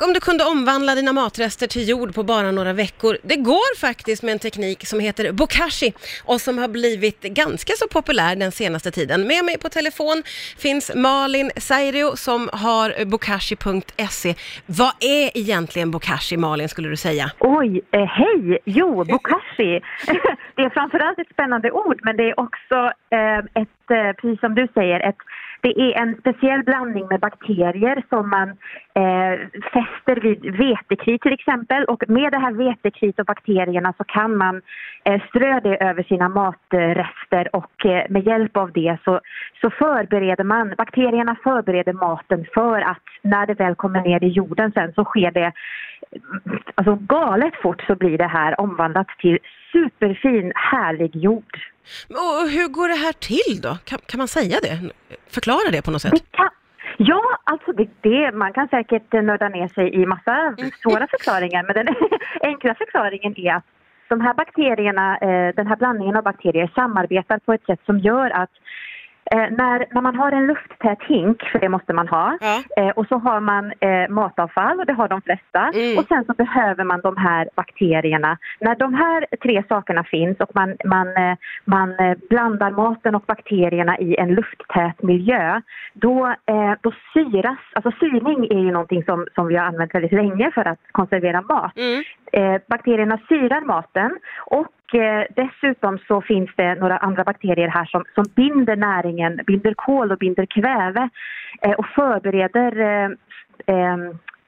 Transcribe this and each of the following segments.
Tänk om du kunde omvandla dina matrester till jord på bara några veckor. Det går faktiskt med en teknik som heter bokashi och som har blivit ganska så populär den senaste tiden. Med mig på telefon finns Malin Sairio som har bokashi.se. Vad är egentligen bokashi, Malin, skulle du säga? Oj, eh, hej! Jo, bokashi. det är framförallt ett spännande ord, men det är också eh, ett, eh, precis som du säger, ett det är en speciell blandning med bakterier som man eh, fäster vid vetekrit till exempel och med det här vetekrit och bakterierna så kan man eh, strö det över sina matrester och eh, med hjälp av det så, så förbereder man, bakterierna förbereder maten för att när det väl kommer ner i jorden sen så sker det alltså galet fort så blir det här omvandlat till superfin, härlig jord. Och hur går det här till då? Kan, kan man säga det? Förklara det på något sätt. Ja, alltså det, det, man kan säkert nörda ner sig i massa svåra förklaringar men den enkla förklaringen är att de här bakterierna, eh, den här blandningen av bakterier samarbetar på ett sätt som gör att Eh, när, när man har en lufttät hink, för det måste man ha, ja. eh, och så har man eh, matavfall och det har de flesta mm. och sen så behöver man de här bakterierna. När de här tre sakerna finns och man, man, eh, man eh, blandar maten och bakterierna i en lufttät miljö, då, eh, då syras, alltså syrning är ju någonting som, som vi har använt väldigt länge för att konservera mat. Mm. Eh, bakterierna syrar maten och eh, dessutom så finns det några andra bakterier här som, som binder näringen, binder kol och binder kväve eh, och förbereder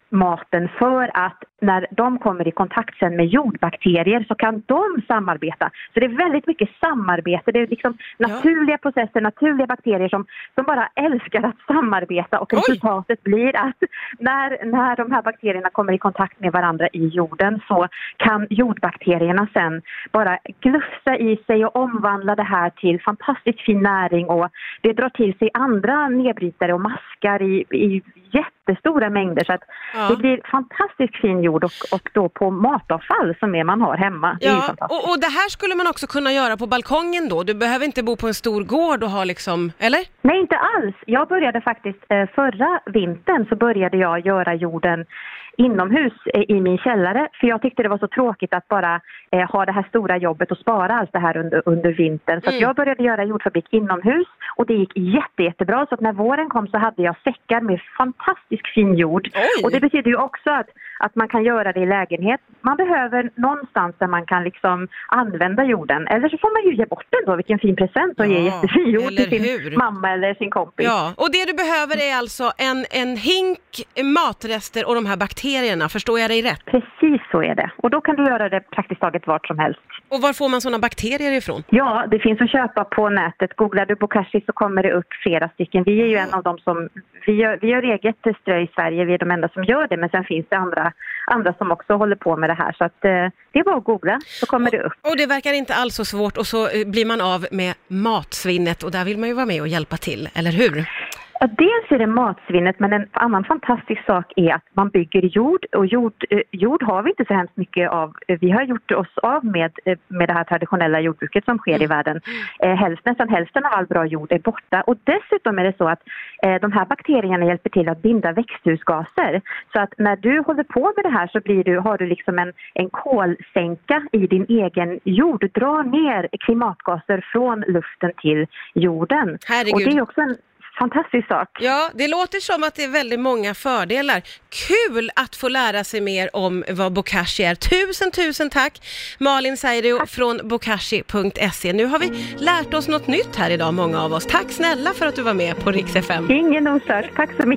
maten för att när de kommer i kontakt sen med jordbakterier så kan de samarbeta. Så det är väldigt mycket samarbete, det är liksom naturliga ja. processer, naturliga bakterier som, som bara älskar att samarbeta och Oj. resultatet blir att när, när de här bakterierna kommer i kontakt med varandra i jorden så kan jordbakterierna sen bara glufsa i sig och omvandla det här till fantastiskt fin näring och det drar till sig andra nedbrytare och maskar i, i jättestora mängder så att ja. det blir fantastiskt fin jord och, och då på matavfall som är man har hemma. Ja, och, och det här skulle man också kunna göra på balkongen då? Du behöver inte bo på en stor gård och ha liksom, eller? Nej, inte alls. Jag började faktiskt eh, förra vintern så började jag göra jorden inomhus i min källare för jag tyckte det var så tråkigt att bara eh, ha det här stora jobbet och spara allt det här under, under vintern. Så mm. jag började göra jordfabrik inomhus och det gick jätte, jättebra. Så att när våren kom så hade jag säckar med fantastiskt fin jord. Oj. Och det betyder ju också att, att man kan göra det i lägenhet. Man behöver någonstans där man kan liksom använda jorden. Eller så får man ju ge bort den då, vilken fin present och ja, ge jättefin jord till sin hur? mamma eller sin kompis. Ja, och det du behöver är alltså en, en hink matrester och de här bakterierna, förstår jag dig rätt? Precis så är det. Och då kan du göra det praktiskt taget vart som helst. Och var får man sådana bakterier ifrån? Ja, det finns att köpa på nätet. Googlar du Bokashi så kommer det upp flera stycken. Vi är ju en av dem som, vi gör, vi gör eget strö i Sverige, vi är de enda som gör det, men sen finns det andra, andra som också håller på med det här. Så att, eh, det är bara att googla så kommer och, det upp. Och det verkar inte alls så svårt och så eh, blir man av med matsvinnet och där vill man ju vara med och hjälpa till, eller hur? Ja, dels är det matsvinnet, men en annan fantastisk sak är att man bygger jord och jord, eh, jord har vi inte så hemskt mycket av. Vi har gjort oss av med, eh, med det här traditionella jordbruket som sker i mm. världen. Eh, hälften, nästan hälften av all bra jord är borta och dessutom är det så att eh, de här bakterierna hjälper till att binda växthusgaser. Så att när du håller på med det här så blir du, har du liksom en, en kolsänka i din egen jord. Du drar ner klimatgaser från luften till jorden. Herregud. Och det är också en fantastisk sak. Ja, det låter som att det är väldigt många fördelar. Kul att få lära sig mer om vad Bokashi är. Tusen, tusen tack Malin Sairio från bokashi.se. Nu har vi lärt oss något nytt här idag, många av oss. Tack snälla för att du var med på Rix FM. Ingen orsak. Tack så mycket.